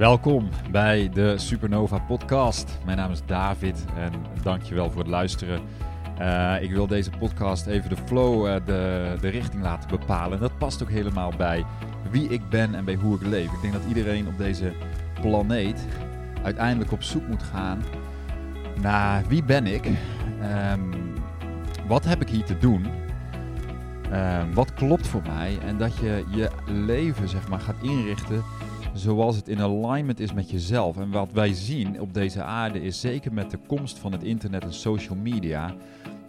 Welkom bij de Supernova Podcast. Mijn naam is David en dankjewel voor het luisteren. Uh, ik wil deze podcast even de flow, uh, de, de richting laten bepalen. Dat past ook helemaal bij wie ik ben en bij hoe ik leef. Ik denk dat iedereen op deze planeet uiteindelijk op zoek moet gaan naar wie ben ik, um, wat heb ik hier te doen, um, wat klopt voor mij en dat je je leven zeg maar gaat inrichten zoals het in alignment is met jezelf. En wat wij zien op deze aarde is zeker met de komst van het internet en social media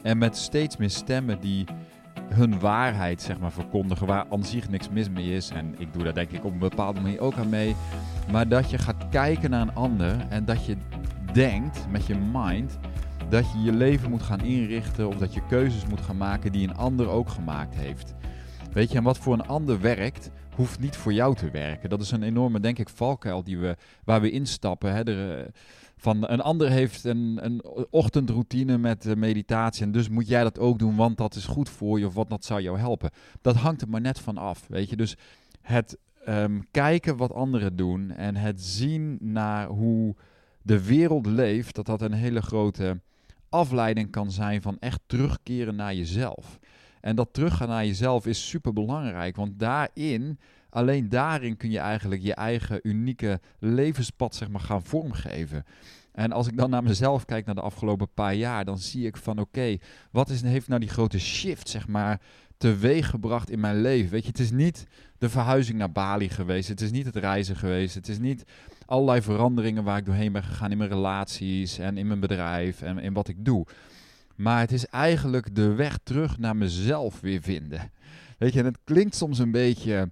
en met steeds meer stemmen die hun waarheid zeg maar verkondigen, waar aan zich niks mis mee is. En ik doe daar denk ik op een bepaalde manier ook aan mee. Maar dat je gaat kijken naar een ander en dat je denkt met je mind dat je je leven moet gaan inrichten of dat je keuzes moet gaan maken die een ander ook gemaakt heeft. Weet je, en wat voor een ander werkt, hoeft niet voor jou te werken. Dat is een enorme, denk ik, valkuil die we, waar we instappen. Hè. Er, van een ander heeft een, een ochtendroutine met eh, meditatie en dus moet jij dat ook doen, want dat is goed voor je of wat dat zou jou helpen. Dat hangt er maar net van af, weet je. Dus het ehm, kijken wat anderen doen en het zien naar hoe de wereld leeft, dat dat een hele grote afleiding kan zijn van echt terugkeren naar jezelf. En dat teruggaan naar jezelf is super belangrijk, want daarin, alleen daarin kun je eigenlijk je eigen unieke levenspad zeg maar, gaan vormgeven. En als ik dan naar mezelf kijk naar de afgelopen paar jaar, dan zie ik van oké, wat is, heeft nou die grote shift zeg maar teweeg gebracht in mijn leven? Weet je, het is niet de verhuizing naar Bali geweest, het is niet het reizen geweest, het is niet allerlei veranderingen waar ik doorheen ben gegaan in mijn relaties en in mijn bedrijf en in wat ik doe. Maar het is eigenlijk de weg terug naar mezelf weer vinden. Weet je, en het klinkt soms een beetje.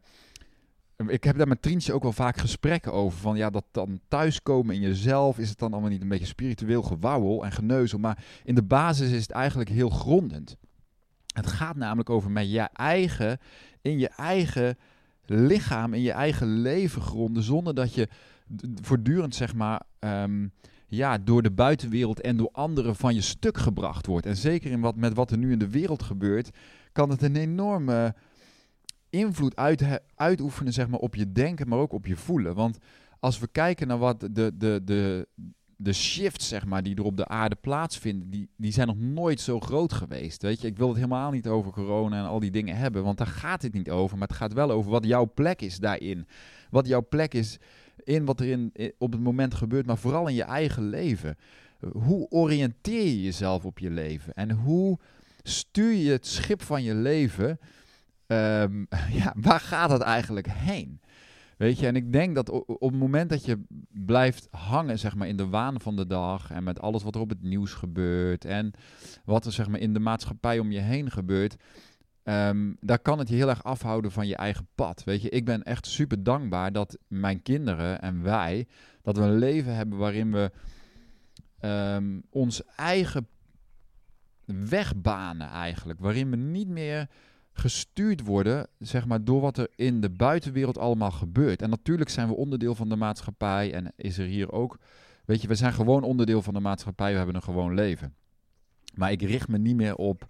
Ik heb daar met Trientje ook wel vaak gesprekken over. Van ja, dat dan thuiskomen in jezelf. Is het dan allemaal niet een beetje spiritueel gewauwel en geneuzel. Maar in de basis is het eigenlijk heel grondend. Het gaat namelijk over met je eigen, in je eigen lichaam, in je eigen leven gronden. Zonder dat je voortdurend, zeg maar. Ehm, ja, door de buitenwereld en door anderen van je stuk gebracht wordt. En zeker in wat, met wat er nu in de wereld gebeurt, kan het een enorme invloed uit, uitoefenen zeg maar, op je denken, maar ook op je voelen. Want als we kijken naar wat de, de, de, de shifts zeg maar, die er op de aarde plaatsvinden, die, die zijn nog nooit zo groot geweest. Weet je? Ik wil het helemaal niet over corona en al die dingen hebben, want daar gaat het niet over. Maar het gaat wel over wat jouw plek is daarin. Wat jouw plek is in wat er in, op het moment gebeurt, maar vooral in je eigen leven. Hoe oriënteer je jezelf op je leven? En hoe stuur je het schip van je leven? Um, ja, waar gaat het eigenlijk heen? Weet je, en ik denk dat op het moment dat je blijft hangen, zeg maar, in de waan van de dag en met alles wat er op het nieuws gebeurt en wat er, zeg maar, in de maatschappij om je heen gebeurt, Um, daar kan het je heel erg afhouden van je eigen pad. Weet je, ik ben echt super dankbaar dat mijn kinderen en wij, dat we een leven hebben waarin we um, ons eigen weg banen eigenlijk. Waarin we niet meer gestuurd worden, zeg maar, door wat er in de buitenwereld allemaal gebeurt. En natuurlijk zijn we onderdeel van de maatschappij en is er hier ook, weet je, we zijn gewoon onderdeel van de maatschappij, we hebben een gewoon leven. Maar ik richt me niet meer op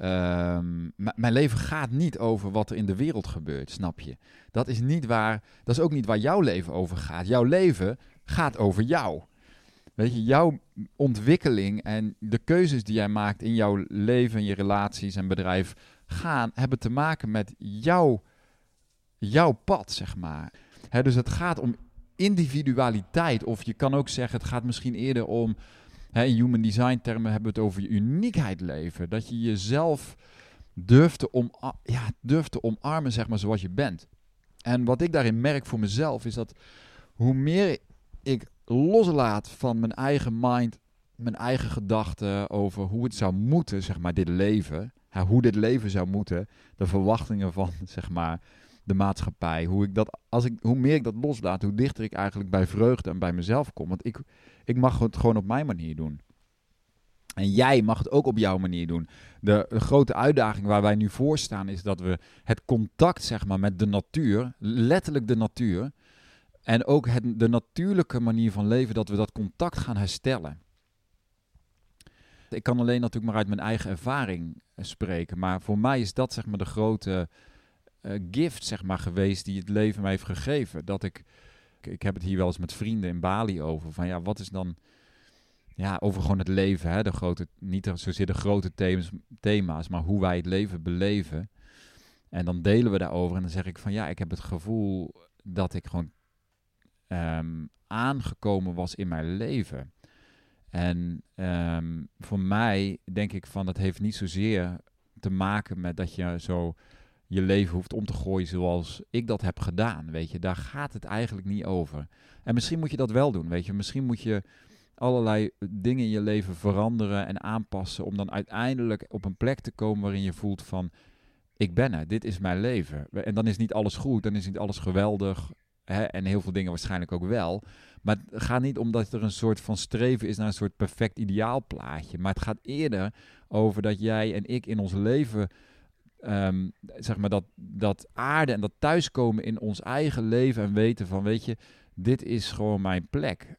Ehm, mijn leven gaat niet over wat er in de wereld gebeurt, snap je? Dat is niet waar, dat is ook niet waar jouw leven over gaat. Jouw leven gaat over jou. Weet je, jouw ontwikkeling en de keuzes die jij maakt in jouw leven, je relaties en bedrijf gaan, hebben te maken met jouw, jouw pad, zeg maar. dus het gaat om individualiteit, of je kan ook zeggen, het gaat misschien eerder om in human design termen hebben we het over je uniekheid leven. Dat je jezelf durft te, om, ja, durft omarmen, zeg maar, zoals je bent. En wat ik daarin merk voor mezelf is dat hoe meer ik loslaat van mijn eigen mind, mijn eigen gedachten over hoe het zou moeten, zeg maar, dit leven. hoe dit leven zou moeten, de verwachtingen van, zeg maar, de maatschappij. Hoe, ik dat, als ik, hoe meer ik dat loslaat, hoe dichter ik eigenlijk bij vreugde en bij mezelf kom. Want ik, ik mag het gewoon op mijn manier doen. En jij mag het ook op jouw manier doen. De, grote uitdaging waar wij nu voor staan is dat we het contact zeg maar, met de natuur, letterlijk de natuur, en ook het, de natuurlijke manier van leven, dat we dat contact gaan herstellen. Ik kan alleen natuurlijk maar uit mijn eigen ervaring spreken, maar voor mij is dat zeg maar de grote gift zeg maar, geweest die het leven mij heeft gegeven. Dat ik Ik heb het hier wel eens met vrienden in Bali over. Van ja, wat is dan. Ja, over gewoon het leven. Hè? De grote, niet zozeer de grote thema's, thema's, maar hoe wij het leven beleven. En dan delen we daarover. En dan zeg ik van ja, ik heb het gevoel dat ik gewoon ehm, aangekomen was in mijn leven. En um, voor mij denk ik van dat heeft niet zozeer te maken met dat je zo je leven hoeft om te gooien zoals ik dat heb gedaan. Weet je, daar gaat het eigenlijk niet over. En misschien moet je dat wel doen. Weet je, misschien moet je allerlei dingen in je leven veranderen en aanpassen. Om dan uiteindelijk op een plek te komen waarin je voelt van ik ben er, dit is mijn leven. En dan is niet alles goed, dan is niet alles geweldig. Hè, en heel veel dingen waarschijnlijk ook wel. Maar het gaat niet omdat er een soort van streven is naar een soort perfect ideaalplaatje. Maar het gaat eerder over dat jij en ik in ons leven, ehm, zeg maar, dat, dat aarde en dat thuiskomen in ons eigen leven en weten van, weet je, dit is gewoon mijn plek.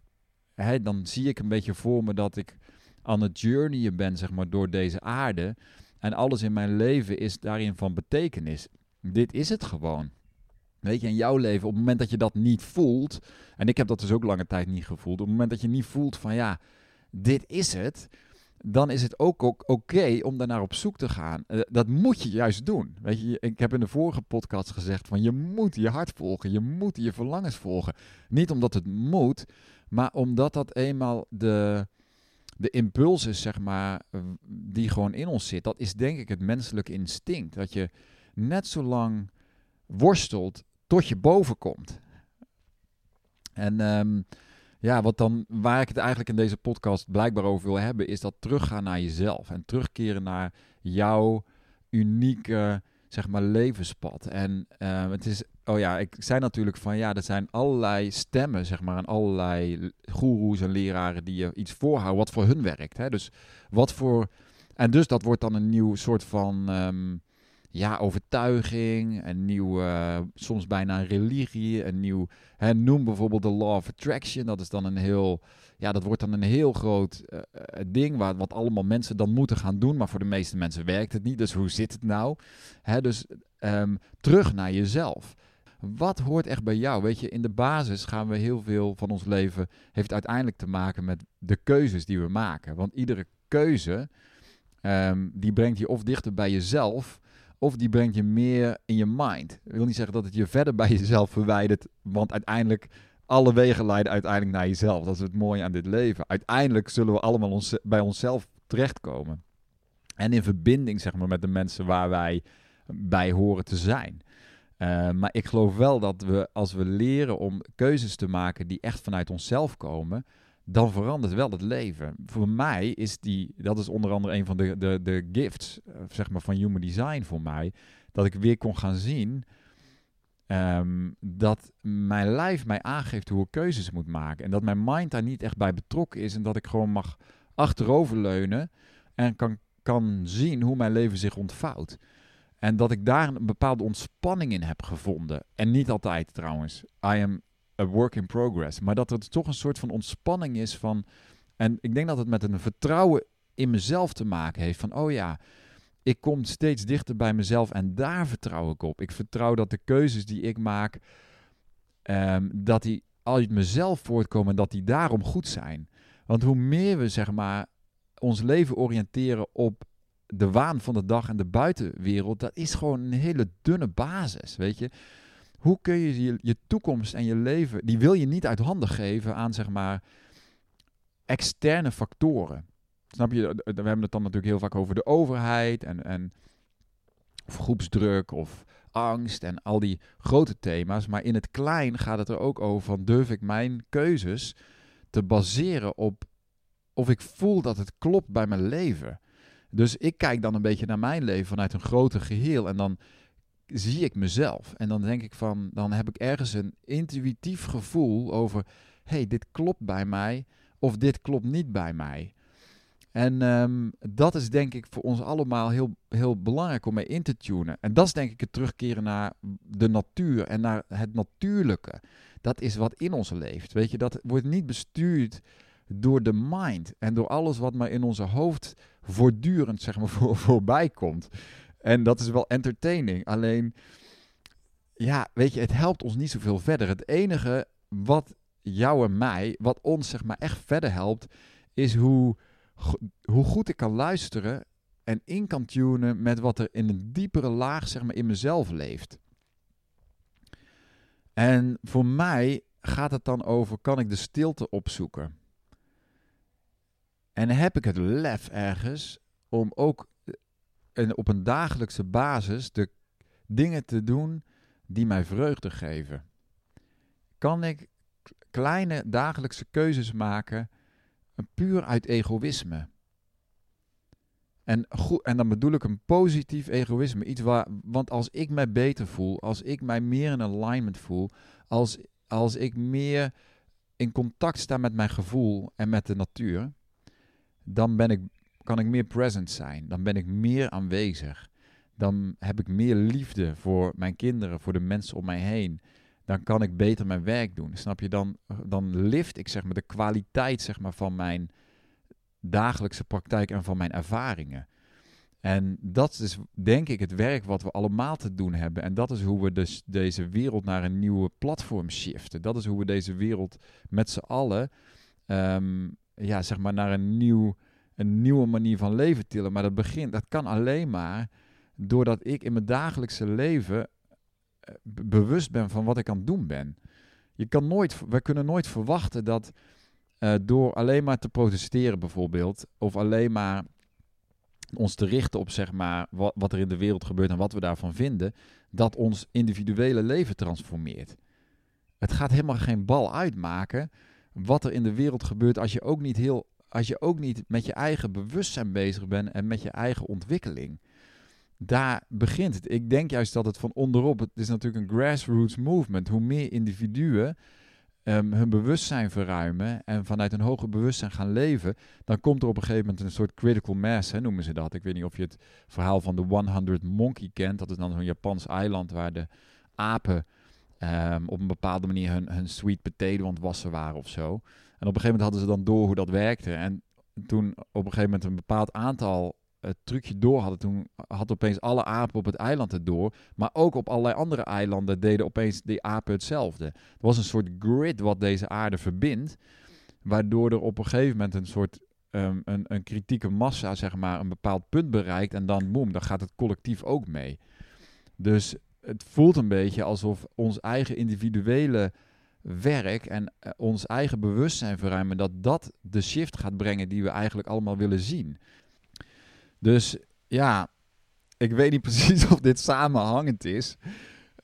Hè, dan zie ik een beetje voor me dat ik aan het journeyen ben, zeg maar, door deze aarde. En alles in mijn leven is daarin van betekenis. Dit is het gewoon. Weet je, in jouw leven, op het moment dat je dat niet voelt, en ik heb dat dus ook lange tijd niet gevoeld, op het moment dat je niet voelt van ja, dit is het, dan is het ook oké om daarnaar op zoek te gaan. Uh, dat moet je juist doen. Weet je, ik heb in de vorige podcast gezegd van je moet je hart volgen, je moet je verlangens volgen. Niet omdat het moet, maar omdat dat eenmaal de, de impuls is, zeg maar, die gewoon in ons zit. Dat is denk ik het menselijke instinct. Dat je net zo lang worstelt tot je boven komt. En um, ja, wat dan, waar ik het eigenlijk in deze podcast blijkbaar over wil hebben, is dat teruggaan naar jezelf. En terugkeren naar jouw unieke, zeg maar, levenspad. En uh, het is, oh ja, ik zei natuurlijk van ja, er zijn allerlei stemmen, zeg maar, en allerlei goeroes en leraren die je iets voorhouden wat voor hun werkt. Hè? Dus wat voor, en dus dat wordt dan een nieuw soort van. Um, ja, overtuiging, een nieuw, uh, soms bijna religie, een nieuw, hè, noem bijvoorbeeld de Law of Attraction, dat is dan een heel, ja, dat wordt dan een heel groot uh, ding, waar, wat allemaal mensen dan moeten gaan doen, maar voor de meeste mensen werkt het niet, dus hoe zit het nou? Hè, dus um, terug naar jezelf. Wat hoort echt bij jou? Weet je, in de basis gaan we heel veel van ons leven, heeft uiteindelijk te maken met de keuzes die we maken. Want iedere keuze, um, die brengt je of dichter bij jezelf, of die brengt je meer in je mind. Ik wil niet zeggen dat het je verder bij jezelf verwijdert, want uiteindelijk alle wegen leiden uiteindelijk naar jezelf. Dat is het mooie aan dit leven. Uiteindelijk zullen we allemaal ons, bij onszelf terechtkomen. En in verbinding zeg maar, met de mensen waar wij bij horen te zijn. Uh, maar ik geloof wel dat we, als we leren om keuzes te maken die echt vanuit onszelf komen, dan verandert wel het leven. Voor mij is die, dat is onder andere een van de, de, de gifts, eh, zeg maar, van human design voor mij, dat ik weer kon gaan zien um, dat mijn lijf mij aangeeft hoe ik keuzes moet maken. En dat mijn mind daar niet echt bij betrokken is en dat ik gewoon mag achteroverleunen en kan, kan zien hoe mijn leven zich ontvouwt. En dat ik daar een bepaalde ontspanning in heb gevonden. En niet altijd trouwens. I am work in progress. Maar dat het toch een soort van ontspanning is van. En ik denk dat het met een vertrouwen in mezelf te maken heeft. Van oh ja, ik kom steeds dichter bij mezelf en daar vertrouw ik op. Ik vertrouw dat de keuzes die ik maak, um, dat die uit mezelf voortkomen, dat die daarom goed zijn. Want hoe meer we zeg maar ons leven oriënteren op de waan van de dag en de buitenwereld, dat is gewoon een hele dunne basis, weet je. Hoe kun je, je je toekomst en je leven, die wil je niet uit handen geven aan zeg maar externe factoren. Snap je? We hebben het dan natuurlijk heel vaak over de overheid en, en of groepsdruk of angst en al die grote thema's. Maar in het klein gaat het er ook over van durf ik mijn keuzes te baseren op of ik voel dat het klopt bij mijn leven. Dus ik kijk dan een beetje naar mijn leven vanuit een groter geheel en dan zie ik mezelf. En dan denk ik van, dan heb ik ergens een intuïtief gevoel over, hey, dit klopt bij mij of dit klopt niet bij mij. En um, dat is denk ik voor ons allemaal heel, heel belangrijk om mee in te tunen. En dat is denk ik het terugkeren naar de natuur en naar het natuurlijke. Dat is wat in ons leeft. Weet je, dat wordt niet bestuurd door de mind en door alles wat maar in onze hoofd voortdurend zeg maar, voor, voorbij komt. En dat is wel entertaining. Alleen, ja, weet je, het helpt ons niet zoveel verder. Het enige wat jou en mij, wat ons zeg maar echt verder helpt, is hoe, hoe goed ik kan luisteren en in kan tunen met wat er in een diepere laag zeg maar in mezelf leeft. En voor mij gaat het dan over, kan ik de stilte opzoeken? En heb ik het lef ergens om ook eh, op een dagelijkse basis de dingen te doen die mij vreugde geven? Kan ik kleine dagelijkse keuzes maken, puur uit egoïsme? En, goed, en dan bedoel ik een positief egoïsme. Iets waar, want als ik mij beter voel, als ik mij meer in alignment voel, als, als ik meer in contact sta met mijn gevoel en met de natuur, dan ben ik, kan ik meer present zijn. Dan ben ik meer aanwezig. Dan heb ik meer liefde voor mijn kinderen, voor de mensen om mij heen. Dan kan ik beter mijn werk doen. Snap je? Dan, dan lift ik zeg maar, de kwaliteit zeg maar, van mijn dagelijkse praktijk en van mijn ervaringen. En dat is denk ik het werk wat we allemaal te doen hebben. En dat is hoe we dus deze wereld naar een nieuwe platform shiften. Dat is hoe we deze wereld met z'n allen ehm, ja, zeg maar naar een, nieuw, een nieuwe manier van leven tillen. Maar dat begint, dat kan alleen maar doordat ik in mijn dagelijkse leven eh, bewust ben van wat ik aan het doen ben. Je kan nooit, we kunnen nooit verwachten dat uh, door alleen maar te protesteren bijvoorbeeld, of alleen maar ons te richten op zeg maar, wat, wat er in de wereld gebeurt en wat we daarvan vinden, dat ons individuele leven transformeert. Het gaat helemaal geen bal uitmaken wat er in de wereld gebeurt als je ook niet heel als je ook niet met je eigen bewustzijn bezig bent en met je eigen ontwikkeling. Daar begint het. Ik denk juist dat het van onderop, het is natuurlijk een grassroots movement. Hoe meer individuen um, hun bewustzijn verruimen en vanuit een hoger bewustzijn gaan leven, dan komt er op een gegeven moment een soort critical mass, hè, noemen ze dat. Ik weet niet of je het verhaal van de 100 Monkey kent. Dat is dan zo'n Japans eiland waar de apen um, op een bepaalde manier hun, hun sweet potato aan het wassen waren of zo. En op een gegeven moment hadden ze dan door hoe dat werkte. En toen op een gegeven moment een bepaald aantal het trucje door hadden, toen had opeens alle apen op het eiland het door. Maar ook op allerlei andere eilanden deden opeens die apen hetzelfde. Er was een soort grid wat deze aarde verbindt. Waardoor er op een gegeven moment een soort um, een, een kritieke massa, zeg maar, een bepaald punt bereikt. En dan, boem, dan gaat het collectief ook mee. Dus het voelt een beetje alsof ons eigen individuele werk en uh, ons eigen bewustzijn verruimen, dat dat de shift gaat brengen die we eigenlijk allemaal willen zien. Dus ja, ik weet niet precies of dit samenhangend is.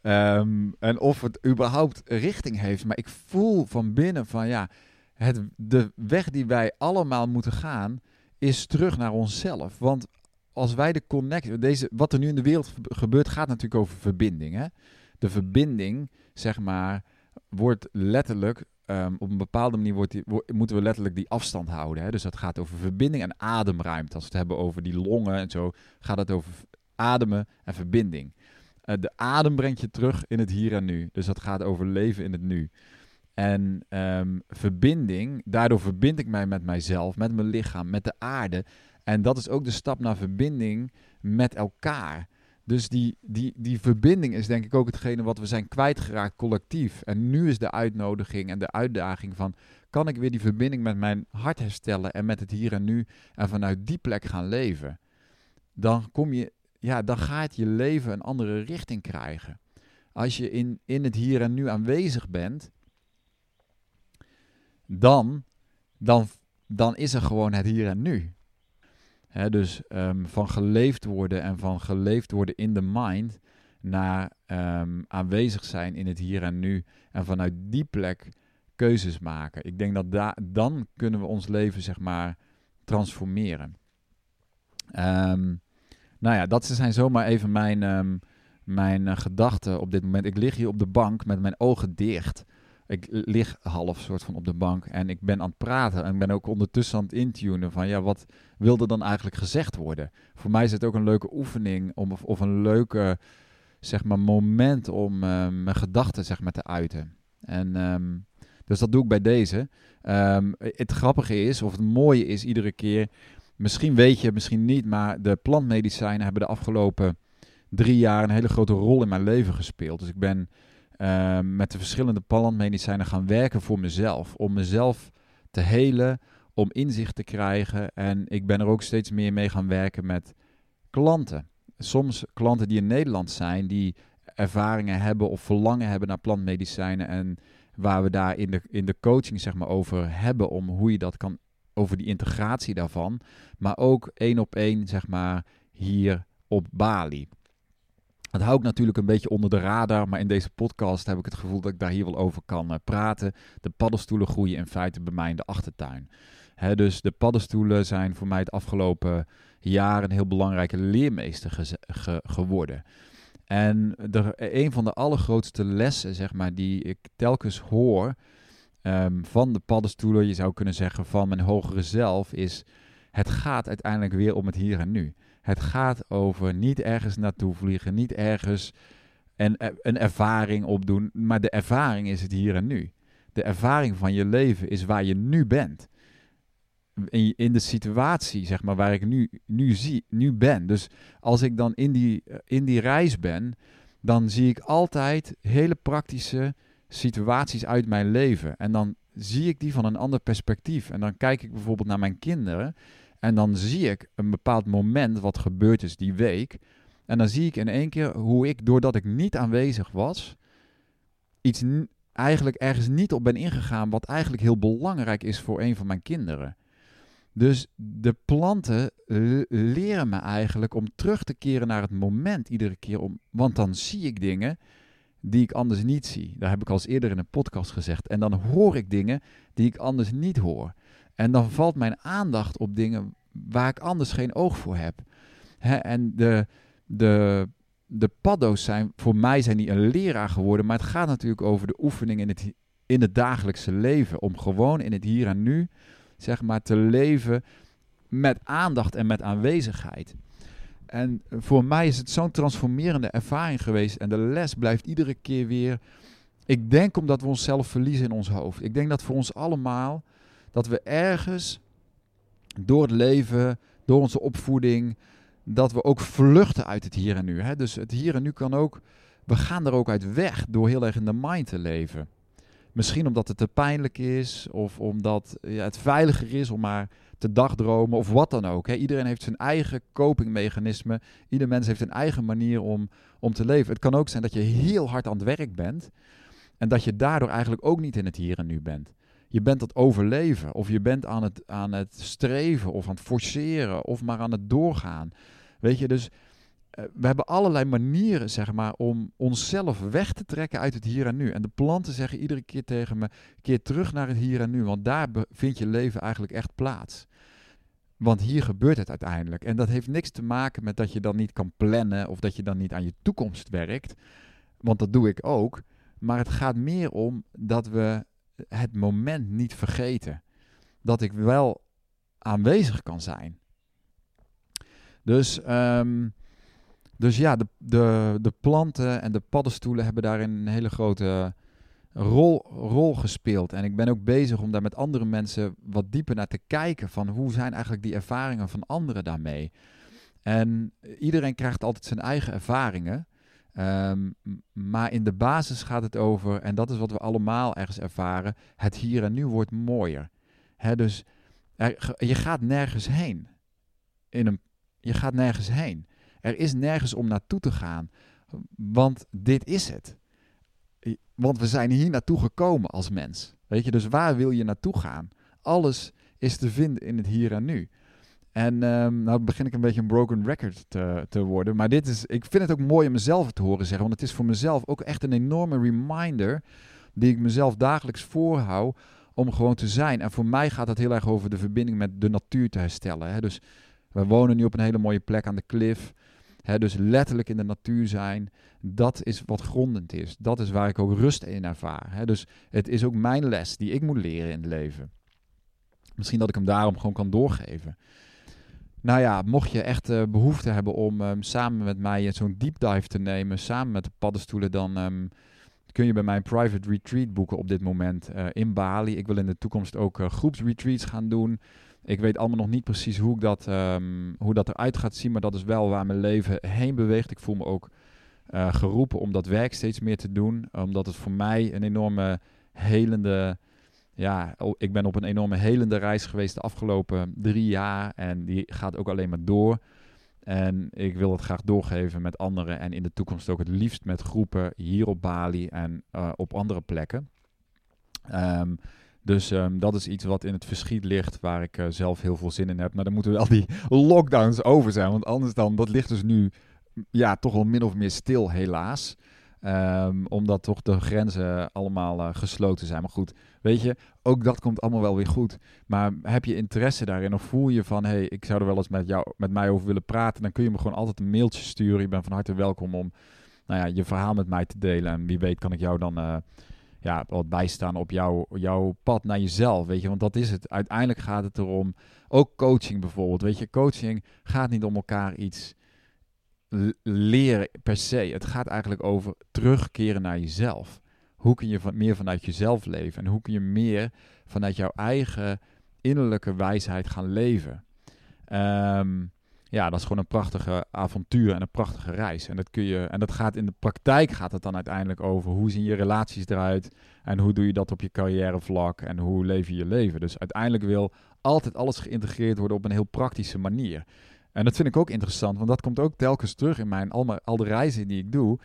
Um, en of het überhaupt richting heeft. Maar ik voel van binnen van ja, het, de weg die wij allemaal moeten gaan, is terug naar onszelf. Want als wij de connect, deze, wat er nu in de wereld gebeurt, gaat natuurlijk over verbinding. Hè? De verbinding, zeg maar, wordt letterlijk Ehm, op een bepaalde manier wordt moeten we letterlijk die afstand houden. Hè? Dus dat gaat over verbinding en ademruimte. Als we het hebben over die longen en zo, gaat het over ademen en verbinding. Uh, de adem brengt je terug in het hier en nu. Dus dat gaat over leven in het nu. En um, verbinding, daardoor verbind ik mij met mijzelf, met mijn lichaam, met de aarde. En dat is ook de stap naar verbinding met elkaar. Dus die, die, die verbinding is denk ik ook hetgene wat we zijn kwijtgeraakt collectief. En nu is de uitnodiging en de uitdaging van... kan ik weer die verbinding met mijn hart herstellen en met het hier en nu... en vanuit die plek gaan leven. Dan, kom je, ja, dan gaat je leven een andere richting krijgen. Als je in, in het hier en nu aanwezig bent... dan, dan, dan is er gewoon het hier en nu dus um, van geleefd worden en van geleefd worden in de mind naar um, aanwezig zijn in het hier en nu en vanuit die plek keuzes maken. Ik denk dat da dan kunnen we ons leven zeg maar transformeren. Um, nou ja, dat zijn zomaar even mijn, mijn uh, gedachten op dit moment. Ik lig hier op de bank met mijn ogen dicht. Ik lig half soort van op de bank en ik ben aan het praten. En ben ook ondertussen aan het intunen van ja, wat wilde dan eigenlijk gezegd worden? Voor mij is het ook een leuke oefening om, of, of een leuke zeg maar, moment om uh, mijn gedachten zeg maar, te uiten. En um, dus dat doe ik bij deze. Um, het grappige is, of het mooie is iedere keer, misschien weet je, misschien niet, maar de plantmedicijnen hebben de afgelopen drie jaar een hele grote rol in mijn leven gespeeld. Dus ik ben ehm, met de verschillende plantmedicijnen gaan werken voor mezelf. Om mezelf te helen, om inzicht te krijgen. En ik ben er ook steeds meer mee gaan werken met klanten. Soms klanten die in Nederland zijn, die ervaringen hebben of verlangen hebben naar plantmedicijnen. En waar we daar in de, in de coaching zeg maar, over hebben om hoe je dat kan, over die integratie daarvan. Maar ook één op één, zeg maar, hier op Bali. Dat hou ik natuurlijk een beetje onder de radar, maar in deze podcast heb ik het gevoel dat ik daar hier wel over kan uh, praten. De paddenstoelen groeien in feite bij mij in de achtertuin. Dus de paddenstoelen zijn voor mij het afgelopen jaar een heel belangrijke leermeester geworden. En de, een van de allergrootste lessen, zeg maar, die ik telkens hoor um, van de paddenstoelen, je zou kunnen zeggen van mijn hogere zelf, is het gaat uiteindelijk weer om het hier en nu. Het gaat over niet ergens naartoe vliegen, niet ergens een, een ervaring opdoen, maar de ervaring is het hier en nu. De ervaring van je leven is waar je nu bent. In, in de situatie, zeg maar, waar ik nu, nu, zie, nu ben. Dus als ik dan in die, in die reis ben, dan zie ik altijd hele praktische situaties uit mijn leven. En dan zie ik die van een ander perspectief. En dan kijk ik bijvoorbeeld naar mijn kinderen. En dan zie ik een bepaald moment wat gebeurd is die week. En dan zie ik in één keer hoe ik, doordat ik niet aanwezig was, iets eigenlijk ergens niet op ben ingegaan, wat eigenlijk heel belangrijk is voor een van mijn kinderen. Dus de planten leren me eigenlijk om terug te keren naar het moment iedere keer. Om, want dan zie ik dingen die ik anders niet zie. Daar heb ik al eens eerder in een podcast gezegd. En dan hoor ik dingen die ik anders niet hoor. En dan valt mijn aandacht op dingen waar ik anders geen oog voor heb. en de, de, de paddo's zijn voor mij zijn niet een leraar geworden, maar het gaat natuurlijk over de oefening in het, in het dagelijkse leven. Om gewoon in het hier en nu, zeg maar, te leven met aandacht en met aanwezigheid. En voor mij is het zo'n transformerende ervaring geweest. En de les blijft iedere keer weer. Ik denk omdat we onszelf verliezen in ons hoofd. Ik denk dat voor ons allemaal dat we ergens door het leven, door onze opvoeding, dat we ook vluchten uit het hier en nu. Hè? Dus het hier en nu kan ook, we gaan er ook uit weg door heel erg in de mind te leven. Misschien omdat het te pijnlijk is, of omdat ja, het veiliger is om maar te dagdromen, of wat dan ook. Hè? Iedereen heeft zijn eigen copingmechanisme. Ieder mens heeft een eigen manier om, om te leven. Het kan ook zijn dat je heel hard aan het werk bent. En dat je daardoor eigenlijk ook niet in het hier en nu bent je bent het overleven. Of je bent aan het, aan het streven of aan het forceren of maar aan het doorgaan. Weet je, dus uh, we hebben allerlei manieren, zeg maar, om onszelf weg te trekken uit het hier en nu. En de planten zeggen iedere keer tegen me, keer terug naar het hier en nu, want daar vindt je leven eigenlijk echt plaats. Want hier gebeurt het uiteindelijk. En dat heeft niks te maken met dat je dan niet kan plannen of dat je dan niet aan je toekomst werkt. Want dat doe ik ook. Maar het gaat meer om dat we het moment niet vergeten. Dat ik wel aanwezig kan zijn. Dus, um, dus ja, de, de, de planten en de paddenstoelen hebben daarin een hele grote rol, rol gespeeld. En ik ben ook bezig om daar met andere mensen wat dieper naar te kijken. Van hoe zijn eigenlijk die ervaringen van anderen daarmee? En iedereen krijgt altijd zijn eigen ervaringen. Um, maar in de basis gaat het over, en dat is wat we allemaal ergens ervaren, het hier en nu wordt mooier. Dus je gaat nergens heen. In een, je gaat nergens heen. Er is nergens om naartoe te gaan, want dit is het. Want we zijn hier naartoe gekomen als mens. Weet je, dus waar wil je naartoe gaan? Alles is te vinden in het hier en nu. En um, nou begin ik een beetje een broken record te, te worden. Maar dit is, ik vind het ook mooi om mezelf te horen zeggen. Want het is voor mezelf ook echt een enorme reminder. Die ik mezelf dagelijks voorhoud om gewoon te zijn. En voor mij gaat het heel erg over de verbinding met de natuur te herstellen. Hè. Dus we wonen nu op een hele mooie plek aan de klif. Dus letterlijk in de natuur zijn, dat is wat grondend is. Dat is waar ik ook rust in ervaar. Dus het is ook mijn les die ik moet leren in het leven. Misschien dat ik hem daarom gewoon kan doorgeven. Nou ja, mocht je echt uh, behoefte hebben om um, samen met mij zo'n deep dive te nemen, samen met de paddenstoelen, dan um, kun je bij mij een private retreat boeken op dit moment uh, in Bali. Ik wil in de toekomst ook uh, groepsretreats gaan doen. Ik weet allemaal nog niet precies hoe, ik dat, um, hoe dat eruit gaat zien, maar dat is wel waar mijn leven heen beweegt. Ik voel me ook geroepen om dat werk steeds meer te doen. Omdat het voor mij een enorme helende. Ja, ik ben op een enorme helende reis geweest de afgelopen drie jaar. En die gaat ook alleen maar door. En ik wil het graag doorgeven met anderen. En in de toekomst ook het liefst met groepen hier op Bali en uh, op andere plekken. Um, dus um, dat is iets wat in het verschiet ligt, waar ik uh, zelf heel veel zin in heb. Maar dan moeten wel die lockdowns over zijn. Want anders dan, dat ligt dus nu ja, toch wel min of meer stil, helaas. Um, omdat toch de grenzen allemaal uh, gesloten zijn. Maar goed, weet je, ook dat komt allemaal wel weer goed. Maar heb je interesse daarin of voel je van... hé, hey, ik zou er wel eens met, jou, met mij over willen praten... dan kun je me gewoon altijd een mailtje sturen. Je bent van harte welkom om nou ja, je verhaal met mij te delen. En wie weet kan ik jou dan... Uh, ja, wat bijstaan op jouw, jouw pad naar jezelf, weet je. Want dat is het. Uiteindelijk gaat het erom, ook coaching bijvoorbeeld, weet je. Coaching gaat niet om elkaar iets leren per se. Het gaat eigenlijk over terugkeren naar jezelf. Hoe kun je meer vanuit jezelf leven? En hoe kun je meer vanuit jouw eigen innerlijke wijsheid gaan leven? Um, ja, dat is gewoon een prachtige avontuur en een prachtige reis. En dat kun je, en dat gaat in de praktijk gaat het dan uiteindelijk over hoe zien je relaties eruit en hoe doe je dat op je carrièrevlak en hoe leef je je leven. Dus uiteindelijk wil altijd alles geïntegreerd worden op een heel praktische manier. En dat vind ik ook interessant, want dat komt ook telkens terug in mijn, al, mijn, al de reizen die ik doe.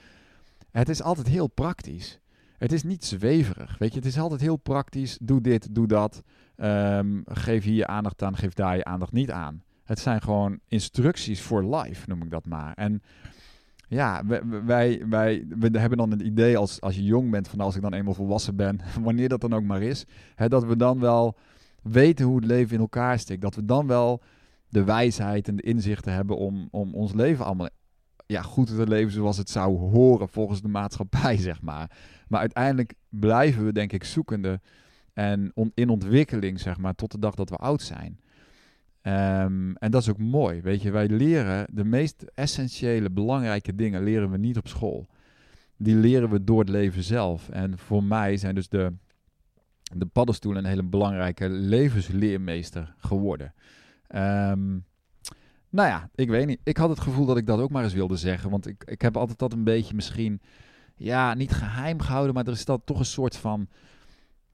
Het is altijd heel praktisch. Het is niet zweverig, weet je. Het is altijd heel praktisch. Doe dit, doe dat. Um, geef hier je aandacht aan, geef daar je aandacht niet aan. Het zijn gewoon instructies voor life, noem ik dat maar. En ja, wij, wij, hebben dan het idee als, als je jong bent, van als ik dan eenmaal volwassen ben, wanneer dat dan ook maar is, hè, dat we dan wel weten hoe het leven in elkaar steekt. Dat we dan wel de wijsheid en de inzichten hebben om, om ons leven allemaal ja, goed te leven zoals het zou horen volgens de maatschappij, zeg maar. Maar uiteindelijk blijven we, denk ik, zoekende en in ontwikkeling, zeg maar, tot de dag dat we oud zijn. Um, en dat is ook mooi. Weet je, wij leren de meest essentiële, belangrijke dingen leren we niet op school. Die leren we door het leven zelf. En voor mij zijn dus de, de paddenstoelen een hele belangrijke levensleermeester geworden. Um, nou ja, ik weet niet. Ik had het gevoel dat ik dat ook maar eens wilde zeggen. Want ik, ik heb altijd dat een beetje misschien, ja, niet geheim gehouden, maar er is dat toch een soort van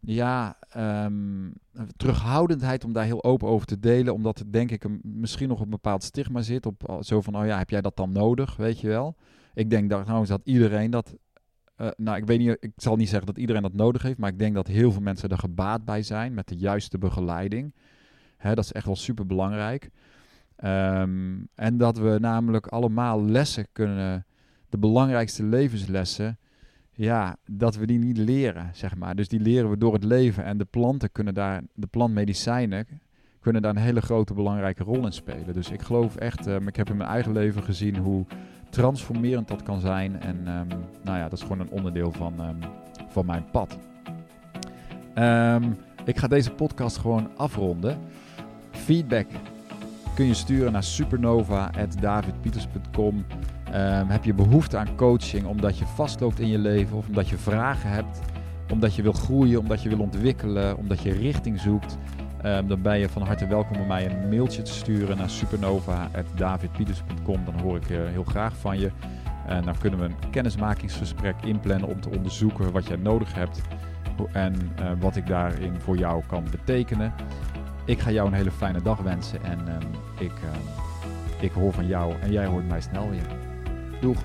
ja, um, terughoudendheid om daar heel open over te delen. Omdat er denk ik een, misschien nog een bepaald stigma zit. Op zo van, oh ja, heb jij dat dan nodig, weet je wel. Ik denk dat, nou, dat iedereen dat... Uh, nou, ik weet niet, ik zal niet zeggen dat iedereen dat nodig heeft. Maar ik denk dat heel veel mensen er gebaat bij zijn met de juiste begeleiding. Hè, dat is echt wel super belangrijk. Um, en dat we namelijk allemaal lessen kunnen, de belangrijkste levenslessen ja, dat we die niet leren, zeg maar. Dus die leren we door het leven. En de planten kunnen daar, de plantmedicijnen, kunnen daar een hele grote belangrijke rol in spelen. Dus ik geloof echt, um, ik heb in mijn eigen leven gezien hoe transformerend dat kan zijn. En um, nou ja, dat is gewoon een onderdeel van, van mijn pad. ik ga deze podcast gewoon afronden. Feedback kun je sturen naar supernova.davidpieters.com. Um, heb je behoefte aan coaching omdat je vastloopt in je leven of omdat je vragen hebt, omdat je wil groeien, omdat je wil ontwikkelen, omdat je richting zoekt, um, dan ben je van harte welkom om mij een mailtje te sturen naar supernova.davidpieters.com. Dan hoor ik uh, heel graag van je. En dan kunnen we een kennismakingsgesprek inplannen om te onderzoeken wat jij nodig hebt en uh, wat ik daarin voor jou kan betekenen. Ik ga jou een hele fijne dag wensen en um, ik, ik hoor van jou en jij hoort mij snel weer. Doeg!